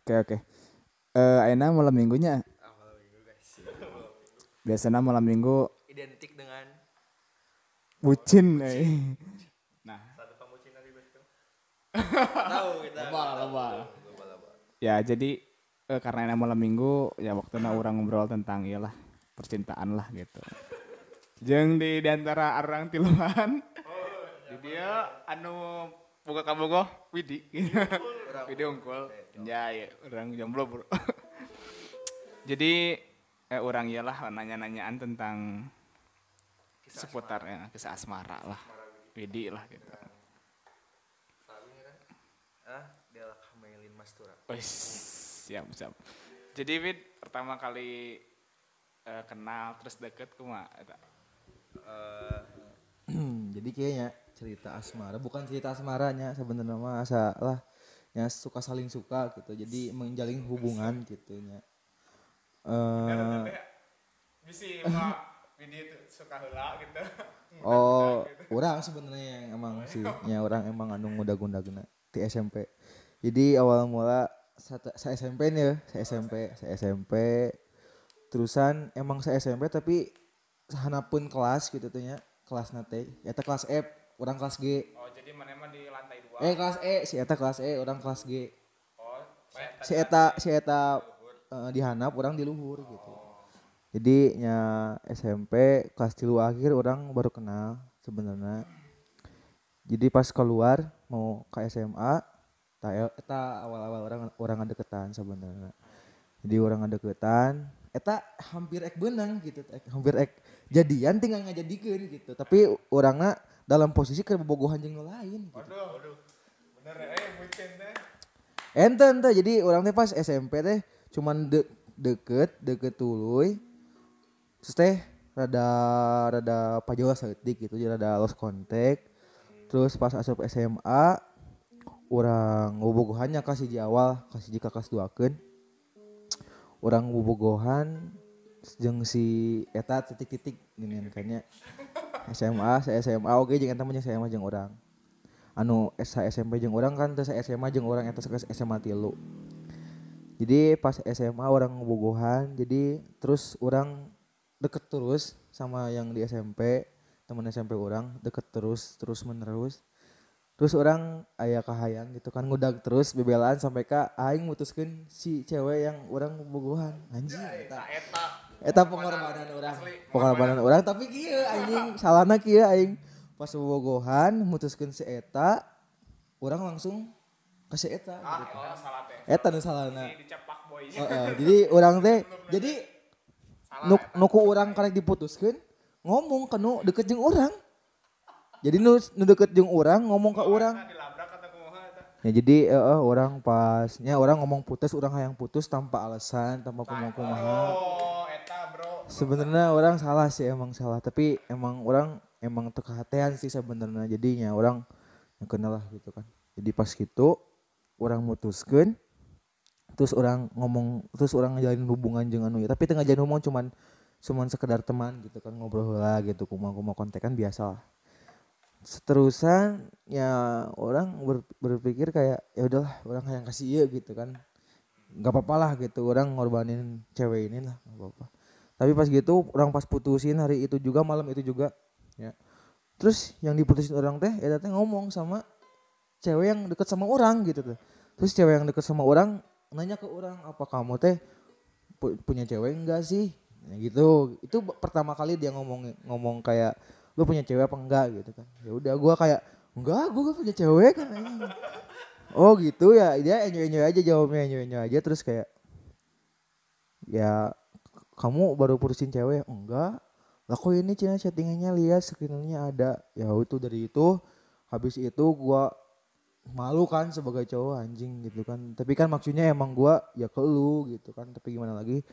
Oke oke. Eh ayeuna malam minggunya Ah, malam minggu guys. biasanya malam minggu Identik dengan bucin eh. Nah, satu pemucin dari. Tahu kita. Lebah, lebah. ya jadi eh, karena ini malam minggu ya waktunya orang ngobrol tentang iyalah percintaan lah gitu. Jeung di di antara orang tiluan di dia anu boga kabogoh Widi Widi unggul ya ya orang jomblo bro jadi eh, orang iyalah nanya-nanyaan tentang seputar ya kisah asmara lah Widi lah gitu kan. Ah, dia Kamelin Mastura. Siap siap. Jadi Wid pertama kali eh, kenal terus deket kuma eta. Eh, jadi kayaknya cerita asmara bukan cerita asmaranya sebenarnya mah asa lah ya suka saling suka gitu. Jadi menjalin hubungan gitu Bisi Widi itu suka gitu. oh orang sebenarnya yang emang sih ya orang emang anu muda guna guna di SMP jadi awal mula sa- saya SMP nih ya saya SMP saya SMP terusan emang saya SMP tapi sahanapun kelas gitu tuh nya. Kelas nate eta kelas F orang kelas G. Oh, jadi mana emang di lantai dua. eh kelas E si eta kelas E orang kelas G. Oh, si eta si eta eh, di hanap orang di luhur gitu. Jadi nya SMP kelas tilu akhir orang baru kenal sebenarnya. Jadi pas keluar mau ke SMA ta eta awal-awal orang orang ada deketan sebenarnya. Jadi orang ada deketan eta hampir ek benang gitu ek, hampir ek jadian tinggal ngajadikeun gitu. Tapi orangnya dalam posisi ke bobogohan jeung nu lain gitu. Aduh, aduh. Bener eh bucin teh. Ente ente jadi orang teh pas SMP teh cuman de deket deket tuluy terus teh rada rada pajola saeutik gitu jadi rada lost contact terus pas asup SMA orang bobogohannya kasih di awal kasih jika kelas duakeun orang bobogohan jeung si eta titik-titik gini kayaknya SMA saya SMA oke jangan temennya SMA jeung orang. Anu sa SMP jeung orang kan terus SMA jeung orang sekelas SMA tilu. Jadi pas SMA orang ngebogohan jadi terus orang deket terus sama yang di SMP temen SMP orang deket terus terus menerus. Terus orang ayah kahayang gitu kan ngudag terus bebelaan sampai ka aing mutuskeun si cewek yang orang bogohan. Anjing Eta eta pengorbanan orang pengorbanan orang tapi kieu anjing salahna kieu aing pas bogohan mutuskeun si eta orang langsung ke si eta gitu. oh, salah teh. eta nu salahna dicepak boy. Heeh, jadi orang teh jadi nuk nuku orang karek diputuskeun ngomong ke nu deket jeung orang jadi nu, nu deket jeung orang ngomong ke orang eta? ya jadi eh, eh, orang pasnya orang ngomong putus orang yang putus tanpa alasan tanpa kumaha kumaha Oh, eta. Sebenarnya orang salah sih emang salah. Tapi emang orang emang tekahatean sih sebenarnya jadinya. Orang yang kenal lah gitu kan. Jadi pas gitu orang mutuskan terus orang ngomong terus orang ngejalin hubungan dengan ya tapi tengah jalin hubungan cuman cuman sekedar teman gitu kan ngobrol lah gitu kumah kumah kontekan biasa lah. Seterusan ya orang ber- berpikir kayak ya udahlah orang yang kasih iya gitu kan. Nggak apa-apa lah gitu orang ngorbanin cewek ini lah nggak apa-apa tapi pas gitu orang pas putusin hari itu juga malam itu juga ya. Terus yang diputusin orang teh ya teh ngomong sama cewek yang deket sama orang gitu tuh terus cewek yang deket sama orang nanya ke orang apa kamu teh? Pu- punya cewek enggak sih? Ya gitu. Itu pertama kali dia ngomong ngomong kayak lu punya cewek apa enggak? gitu kan. Ya udah gua kayak enggak gua gak punya cewek kan. Anjing." oh gitu ya dia enjoy enjoy aja jawabnya enjoy enjoy aja. Terus kayak ya kamu baru putusin cewek? Enggak. Lah kok ini cina chattingannya lihat screenernya ada. Ya itu dari itu habis itu gua malu kan sebagai cowok anjing gitu kan. Tapi kan maksudnya emang gua ya ke lu gitu kan. Tapi gimana lagi?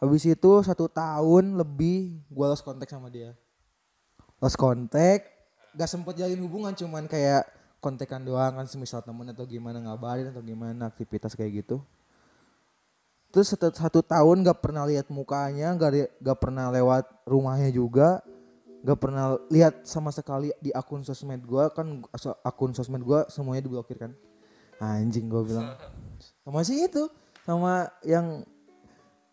Habis itu satu tahun lebih gua lost kontak sama dia. Lost kontak gak sempet jalin hubungan cuman kayak kontekan doang kan semisal temen atau gimana ngabarin atau gimana aktivitas kayak gitu terus satu, satu tahun gak pernah lihat mukanya gak, gak pernah lewat rumahnya juga gak pernah lihat sama sekali di akun sosmed gua kan akun sosmed gua semuanya diblokir kan. Anjing gue bilang. Sama si itu sama yang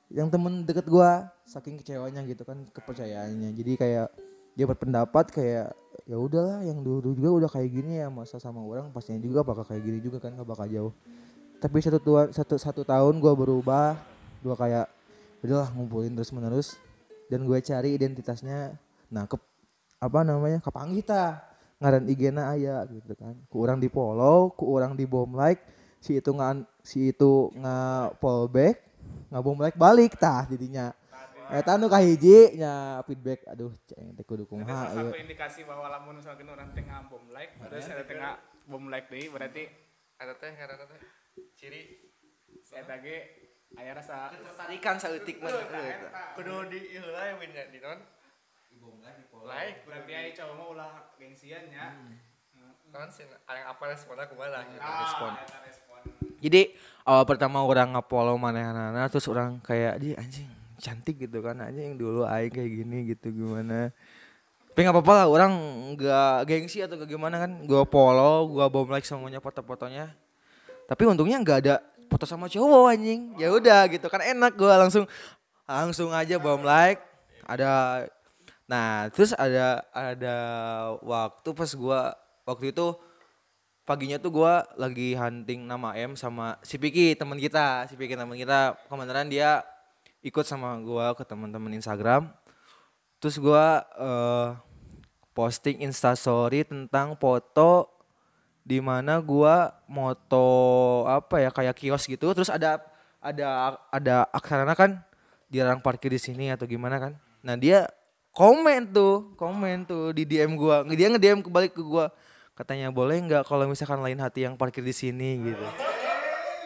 yang temen deket gue saking kecewanya gitu kan kepercayaannya. Jadi kayak dia berpendapat kayak ya udahlah yang dulu juga udah kayak gini ya masa sama orang pastinya juga bakal kayak gini juga kan gak bakal jauh tapi satu tua, satu satu tahun gue berubah. Gue kayak udahlah ngumpulin terus menerus dan gue cari identitasnya nah ke apa namanya kepanggita ngaran IG-na aya gitu kan. Ku orang di follow ku orang di bom like. Si itu nggak si itu nggak follow back nggak bom like balik tah jadinya. Eta nu kahiji nya feedback aduh ceng teh kudu kumaha ieu. satu indikasi bahwa lamun misalkan orang tengah bom like terus ada tengah bom like deui berarti Ada teh karena teh. Ciri. Saya tage aya rasa ketertarikan saeutik mah kudu di ieu lah di non like berarti aya cowok mah ulah gengsian nya. non sih yang apa responnya kumaha gitu. Ah, respon. Jadi awal pertama orang nge-follow manehana terus orang kayak di anjing cantik gitu kan anjing dulu aing kayak gini gitu gimana. Tapi nggak apa-apa lah orang nggak gengsi atau kayak gimana kan. Gua follow, gua bom like semuanya foto-fotonya. Tapi untungnya nggak ada foto sama cowok anjing. Ya udah gitu kan enak gua langsung langsung aja bom like. Ada nah terus ada ada waktu pas gua waktu itu paginya tuh gua lagi hunting nama M sama si Piki teman kita si Piki teman kita kebenaran dia ikut sama gua ke teman-teman Instagram terus gua eh, posting instastory tentang foto di mana gua moto apa ya kayak kios gitu. Terus ada ada ada aksarana kan dilarang parkir di sini atau gimana kan. Nah dia komen tuh komen tuh di DM gua. Dia nge DM kebalik ke gua. Katanya boleh nggak kalau misalkan lain hati yang parkir di sini? gitu.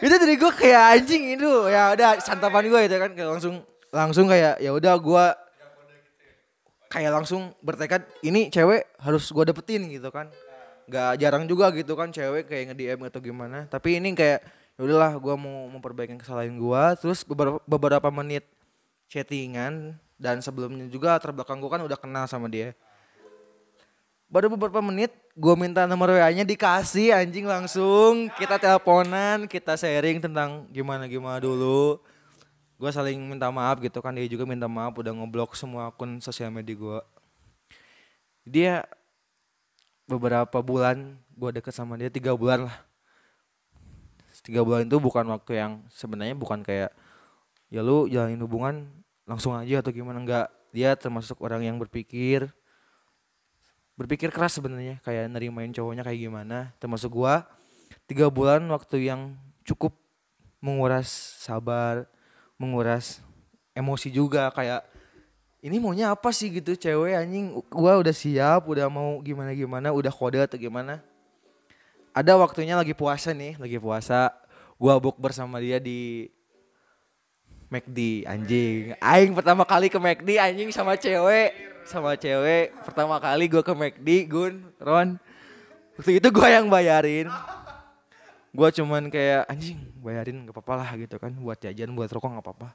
Itu dari gua kayak anjing itu. Ya udah santapan gua itu kan. Kayak langsung langsung kayak ya udah gua kayak langsung bertekad ini cewek harus gua dapetin gitu kan. Nggak jarang juga gitu kan cewek kayak nge DM atau gimana. Tapi ini kayak ya udahlah gua mau memperbaiki kesalahan gua. Terus beberapa beberapa menit chattingan dan sebelumnya juga terbelakang gua kan udah kenal sama dia. Baru beberapa menit gue minta nomor WA-nya dikasih anjing langsung. Kita teleponan kita sharing tentang gimana gimana dulu gue saling minta maaf gitu kan dia juga minta maaf udah ngeblok semua akun sosial media gue dia beberapa bulan gue deket sama dia tiga bulan lah. Tiga bulan itu bukan waktu yang sebenarnya bukan kayak ya lu jalanin hubungan langsung aja atau gimana. Enggak dia termasuk orang yang berpikir berpikir keras sebenarnya kayak nerimain cowoknya kayak gimana. Termasuk gua tiga bulan waktu yang cukup menguras sabar menguras emosi juga kayak ini maunya apa sih? gitu cewek anjing gua udah siap udah mau gimana gimana udah kode atau gimana. Ada waktunya lagi puasa nih lagi puasa gua book bersama dia di McD anjing. Aing pertama kali ke McD anjing sama cewek sama cewek. Pertama kali gua ke McD Gun Ron. Waktu itu gua yang bayarin gua cuman kayak anjing bayarin gak apa-apa lah gitu kan. Buat jajan buat rokok gak apa-apa.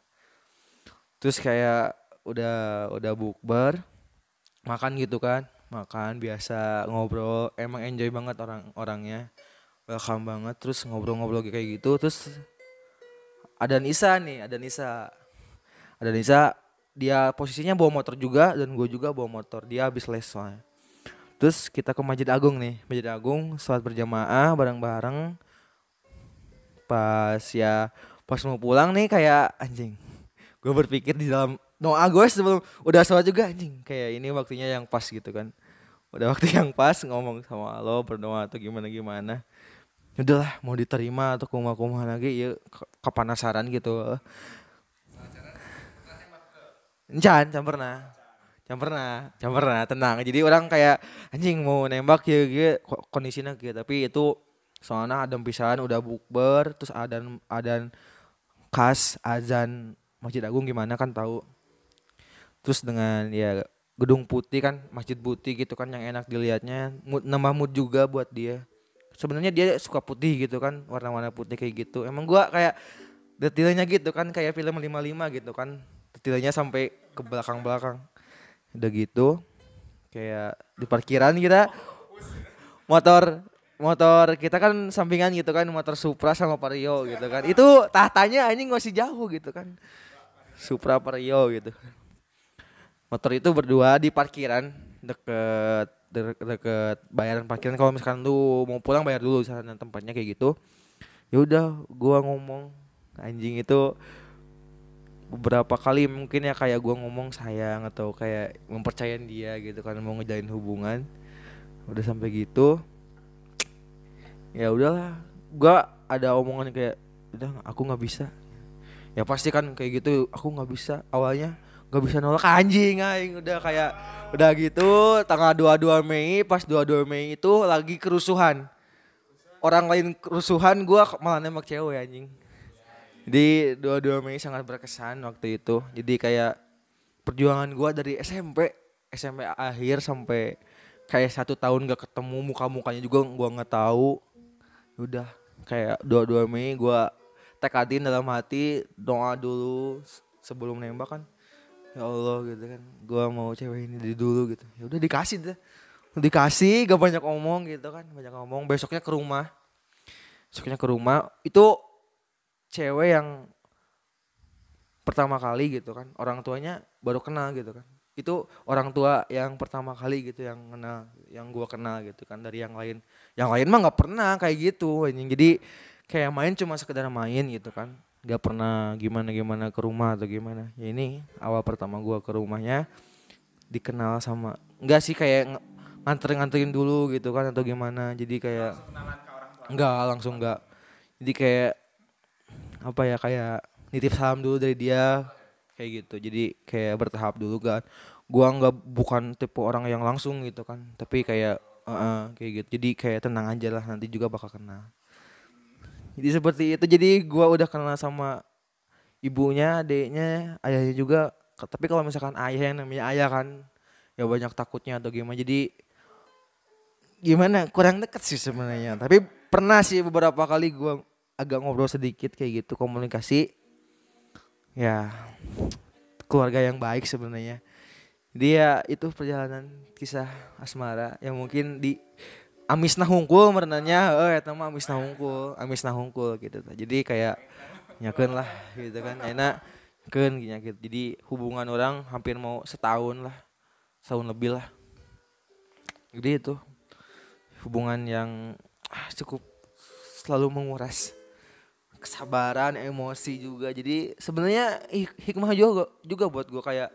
Terus kayak udah udah bukber makan gitu kan. Makan biasa ngobrol. Emang enjoy banget orang orangnya. Welcome banget. Terus ngobrol-ngobrol kayak gitu. Terus ada Nisa nih ada Nisa. Ada Nisa dia posisinya bawa motor juga dan gue juga bawa motor. Dia habis les soalnya. Terus kita ke Masjid Agung nih. Masjid Agung sholat berjamaah bareng-bareng pas ya pas mau pulang nih kayak anjing gue berpikir di dalam doa gue sebelum udah sholat juga anjing kayak ini waktunya yang pas gitu kan udah waktu yang pas ngomong sama lo berdoa atau gimana gimana udahlah mau diterima atau kumah kumah lagi ya ke- kepanasaran gitu Encan, can pernah. Can pernah, can pernah, tenang. Jadi orang kayak anjing mau nembak ya gitu kondisinya gitu. Tapi itu soalnya ada pisahan udah bukber terus adan adan khas azan Masjid Agung gimana kan tahu. Terus dengan ya gedung putih kan, masjid putih gitu kan yang enak dilihatnya, mood, nambah mood juga buat dia. Sebenarnya dia suka putih gitu kan, warna-warna putih kayak gitu. Emang gua kayak detailnya gitu kan kayak film 55 gitu kan. Detailnya sampai ke belakang-belakang. Udah gitu kayak di parkiran kita motor motor kita kan sampingan gitu kan motor Supra sama Vario gitu kan. Itu tahtanya anjing masih jauh gitu kan. Supra Vario gitu. Motor itu berdua di parkiran deket deket, deket bayaran parkiran. Kalau misalkan lu mau pulang bayar dulu sana tempatnya kayak gitu. Ya udah gua ngomong anjing itu beberapa kali mungkin ya kayak gua ngomong sayang atau kayak mempercayain dia gitu kan mau ngejalin hubungan. Udah sampai gitu ya udahlah gua ada omongan kayak udah aku nggak bisa. Ya pasti kan kayak gitu aku nggak bisa. Awalnya nggak bisa nolak anjing aing. Udah kayak udah gitu tanggal 22 Mei pas 22 Mei itu lagi kerusuhan. Orang lain kerusuhan gua malah nembak cewek anjing. Jadi 22 Mei sangat berkesan waktu itu. Jadi kayak perjuangan gua dari SMP SMP akhir sampai kayak satu tahun gak ketemu muka mukanya juga gua nggak tahu udah kayak 22 Mei gua tekadin dalam hati doa dulu sebelum nembak kan. Ya Allah gitu kan gua mau cewek ini dari dulu gitu. Ya udah dikasih deh. Dikasih gak banyak ngomong gitu kan banyak ngomong. Besoknya ke rumah. Besoknya ke rumah itu cewek yang pertama kali gitu kan orang tuanya baru kenal gitu kan itu orang tua yang pertama kali gitu yang kenal yang gua kenal gitu kan dari yang lain. Yang lain mah nggak pernah kayak gitu anjing. Jadi kayak main cuma sekedar main gitu kan. Nggak pernah gimana gimana ke rumah atau gimana. Ya ini awal pertama gua ke rumahnya dikenal sama nggak sih kayak ng- nganterin nganterin dulu gitu kan atau gimana. Jadi kayak nggak langsung nggak. Jadi kayak apa ya kayak nitip salam dulu dari dia kayak gitu. Jadi kayak bertahap dulu kan. Gua nggak bukan tipe orang yang langsung gitu kan. Tapi kayak eh, eh, kayak gitu. Jadi kayak tenang aja lah nanti juga bakal kenal jadi seperti itu. Jadi gua udah kenal sama ibunya adiknya ayahnya juga. Tapi kalau misalkan ayah yang namanya ayah kan ya banyak takutnya atau gimana. Jadi gimana? Kurang deket sih sebenarnya. Tapi pernah sih beberapa kali gua agak ngobrol sedikit kayak gitu komunikasi ya keluarga yang baik sebenarnya. Dia itu perjalanan kisah asmara yang mungkin di amis nahungkul merenanya. Eh eta mah amis nahungkul amis nahungkul gitu jadi kayak nyakeun lah gitu kan enak keun gitu jadi hubungan orang hampir mau setahun lah setahun lebih lah. Jadi itu hubungan yang ah, cukup selalu menguras kesabaran emosi juga. Jadi sebenarnya hik- hikmah juga juga buat gue kayak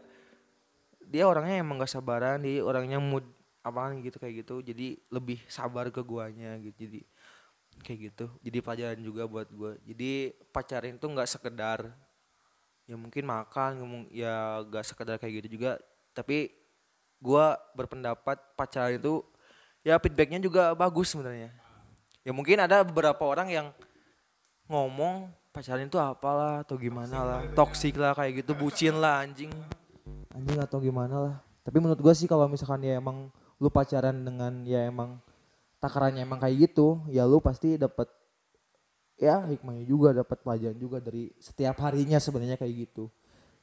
dia orangnya emang gak sabaran dia orangnya mood apaan gitu kayak gitu. Jadi lebih sabar ke guanya gitu jadi kayak gitu. Jadi pelajaran juga buat gue jadi pacaran itu nggak sekedar ya mungkin makan ngomong ya gak sekedar kayak gitu juga. Tapi gua berpendapat pacaran itu ya feedbacknya juga bagus sebenarnya. Ya mungkin ada beberapa orang yang ngomong pacaran itu apalah atau gimana lah toksik lah kayak gitu bucin lah anjing. Anjing atau gimana lah tapi menurut gua sih kalau misalkan ya emang lu pacaran dengan ya emang takarannya emang kayak gitu ya lu pasti dapat ya hikmahnya juga dapat pelajaran juga dari setiap harinya sebenarnya kayak gitu.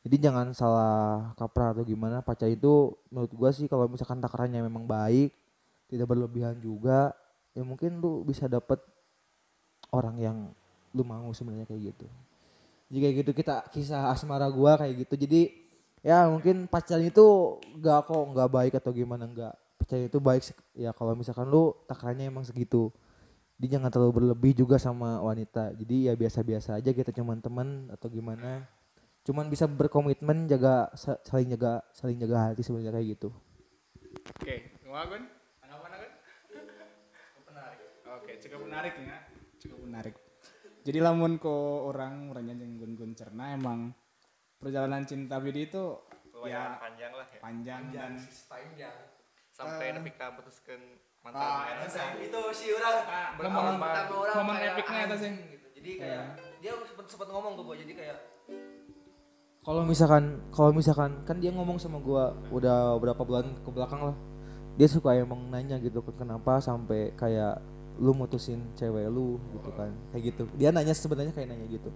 Jadi jangan salah kaprah atau gimana pacar itu menurut gua sih kalau misalkan takarannya memang baik tidak berlebihan juga ya mungkin lu bisa dapat orang yang lu mau sebenarnya kayak gitu jadi kayak gitu kita kisah asmara gua kayak gitu jadi ya mungkin pacaran itu gak kok nggak baik atau gimana nggak pacaran itu baik ya kalau misalkan lu takarannya emang segitu jadi jangan terlalu berlebih juga sama wanita jadi ya biasa-biasa aja kita cuman teman atau gimana cuman bisa berkomitmen jaga sa- saling jaga saling jaga hati sebenarnya kayak gitu Oke, Gun? Tanggapan Gun? Oke, cukup menarik ya. Cukup menarik. Jadi lamun ko orang orangnya yang gun-gun cerna emang perjalanan cinta Bidi itu lumayan ya panjang lah ya. panjang dan panjang sampai nepi ka putuskeun Ah, mantan eta itu si orang. Momen pertama momen epicnya itu sih. gitu. jadi kayak Iya. dia sempat sempat ngomong ke gue jadi kayak kalau misalkan kalau misalkan kan dia ngomong sama gua udah berapa bulan ke belakang lah. Dia suka emang nanya gitu kenapa sampai kayak lu mutusin cewek lu gitu kan. Kayak gitu. Dia nanya sebenarnya kayak nanya gitu.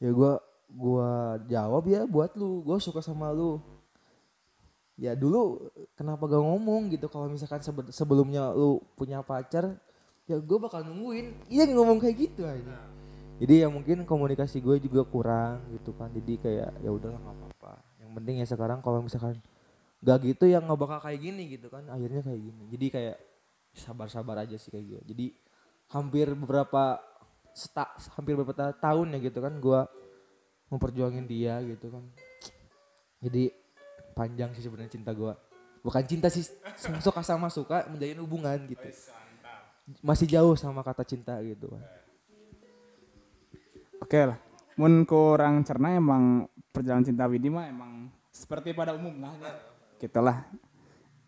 Ya gua gua jawab ya buat lu. Gua suka sama lu. Ya dulu kenapa gak ngomong gitu? Kalau misalkan sebe- sebelumnya lu punya pacar ya gue bakal nungguin. Iya ngomong kayak gitu aja. Jadi ya mungkin komunikasi gue juga kurang gitu kan. Jadi kayak ya udahlah nggak apa-apa. Yang penting ya sekarang kalau misalkan gak gitu yang nggak bakal kayak gini gitu kan. Akhirnya kayak gini. Jadi kayak sabar-sabar aja sih kayak gitu. Jadi hampir beberapa seta, hampir beberapa ta- tahun ya gitu kan gue memperjuangin dia gitu kan. Jadi panjang sih sebenarnya cinta gue bukan cinta sih suka sama suka menjalin hubungan gitu. Masih jauh sama kata cinta gitu kan Oke lah. Mun kurang cerna emang perjalanan cinta Widi mah emang seperti pada umumnya. Gitu lah.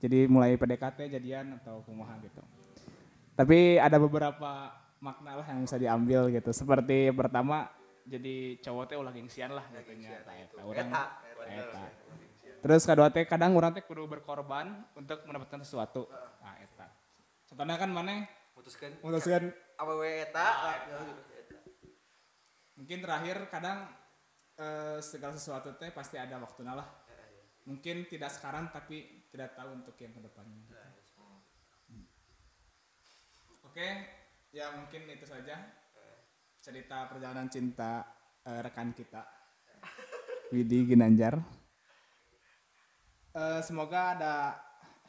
Jadi mulai PDKT jadian atau kumaha gitu. Tapi ada beberapa makna lah yang bisa diambil gitu. Seperti pertama jadi cowok teh ulah gengsian lah katanya. Nah, eta urang eta. Terus kedua teh kadang orang teh kudu berkorban untuk mendapatkan sesuatu. Nah, eta. Contohnya kan mana Putuskan memutuskan apa we eta? mungkin terakhir kadang eh, segala sesuatu teh pasti ada waktunya lah mungkin tidak sekarang tapi tidak tahu untuk yang ke depannya. Hmm. oke ya mungkin itu saja. Cerita perjalanan cinta eh, rekan kita Widi Ginanjar. Eh, semoga ada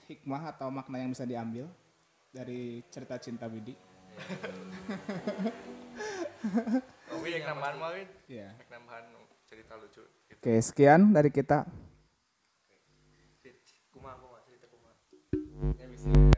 hikmah atau makna yang bisa diambil dari cerita cinta Widi. Yang nambahan mah ya Yang nambahan cerita lucu. Gitu. oke sekian dari kita kumaha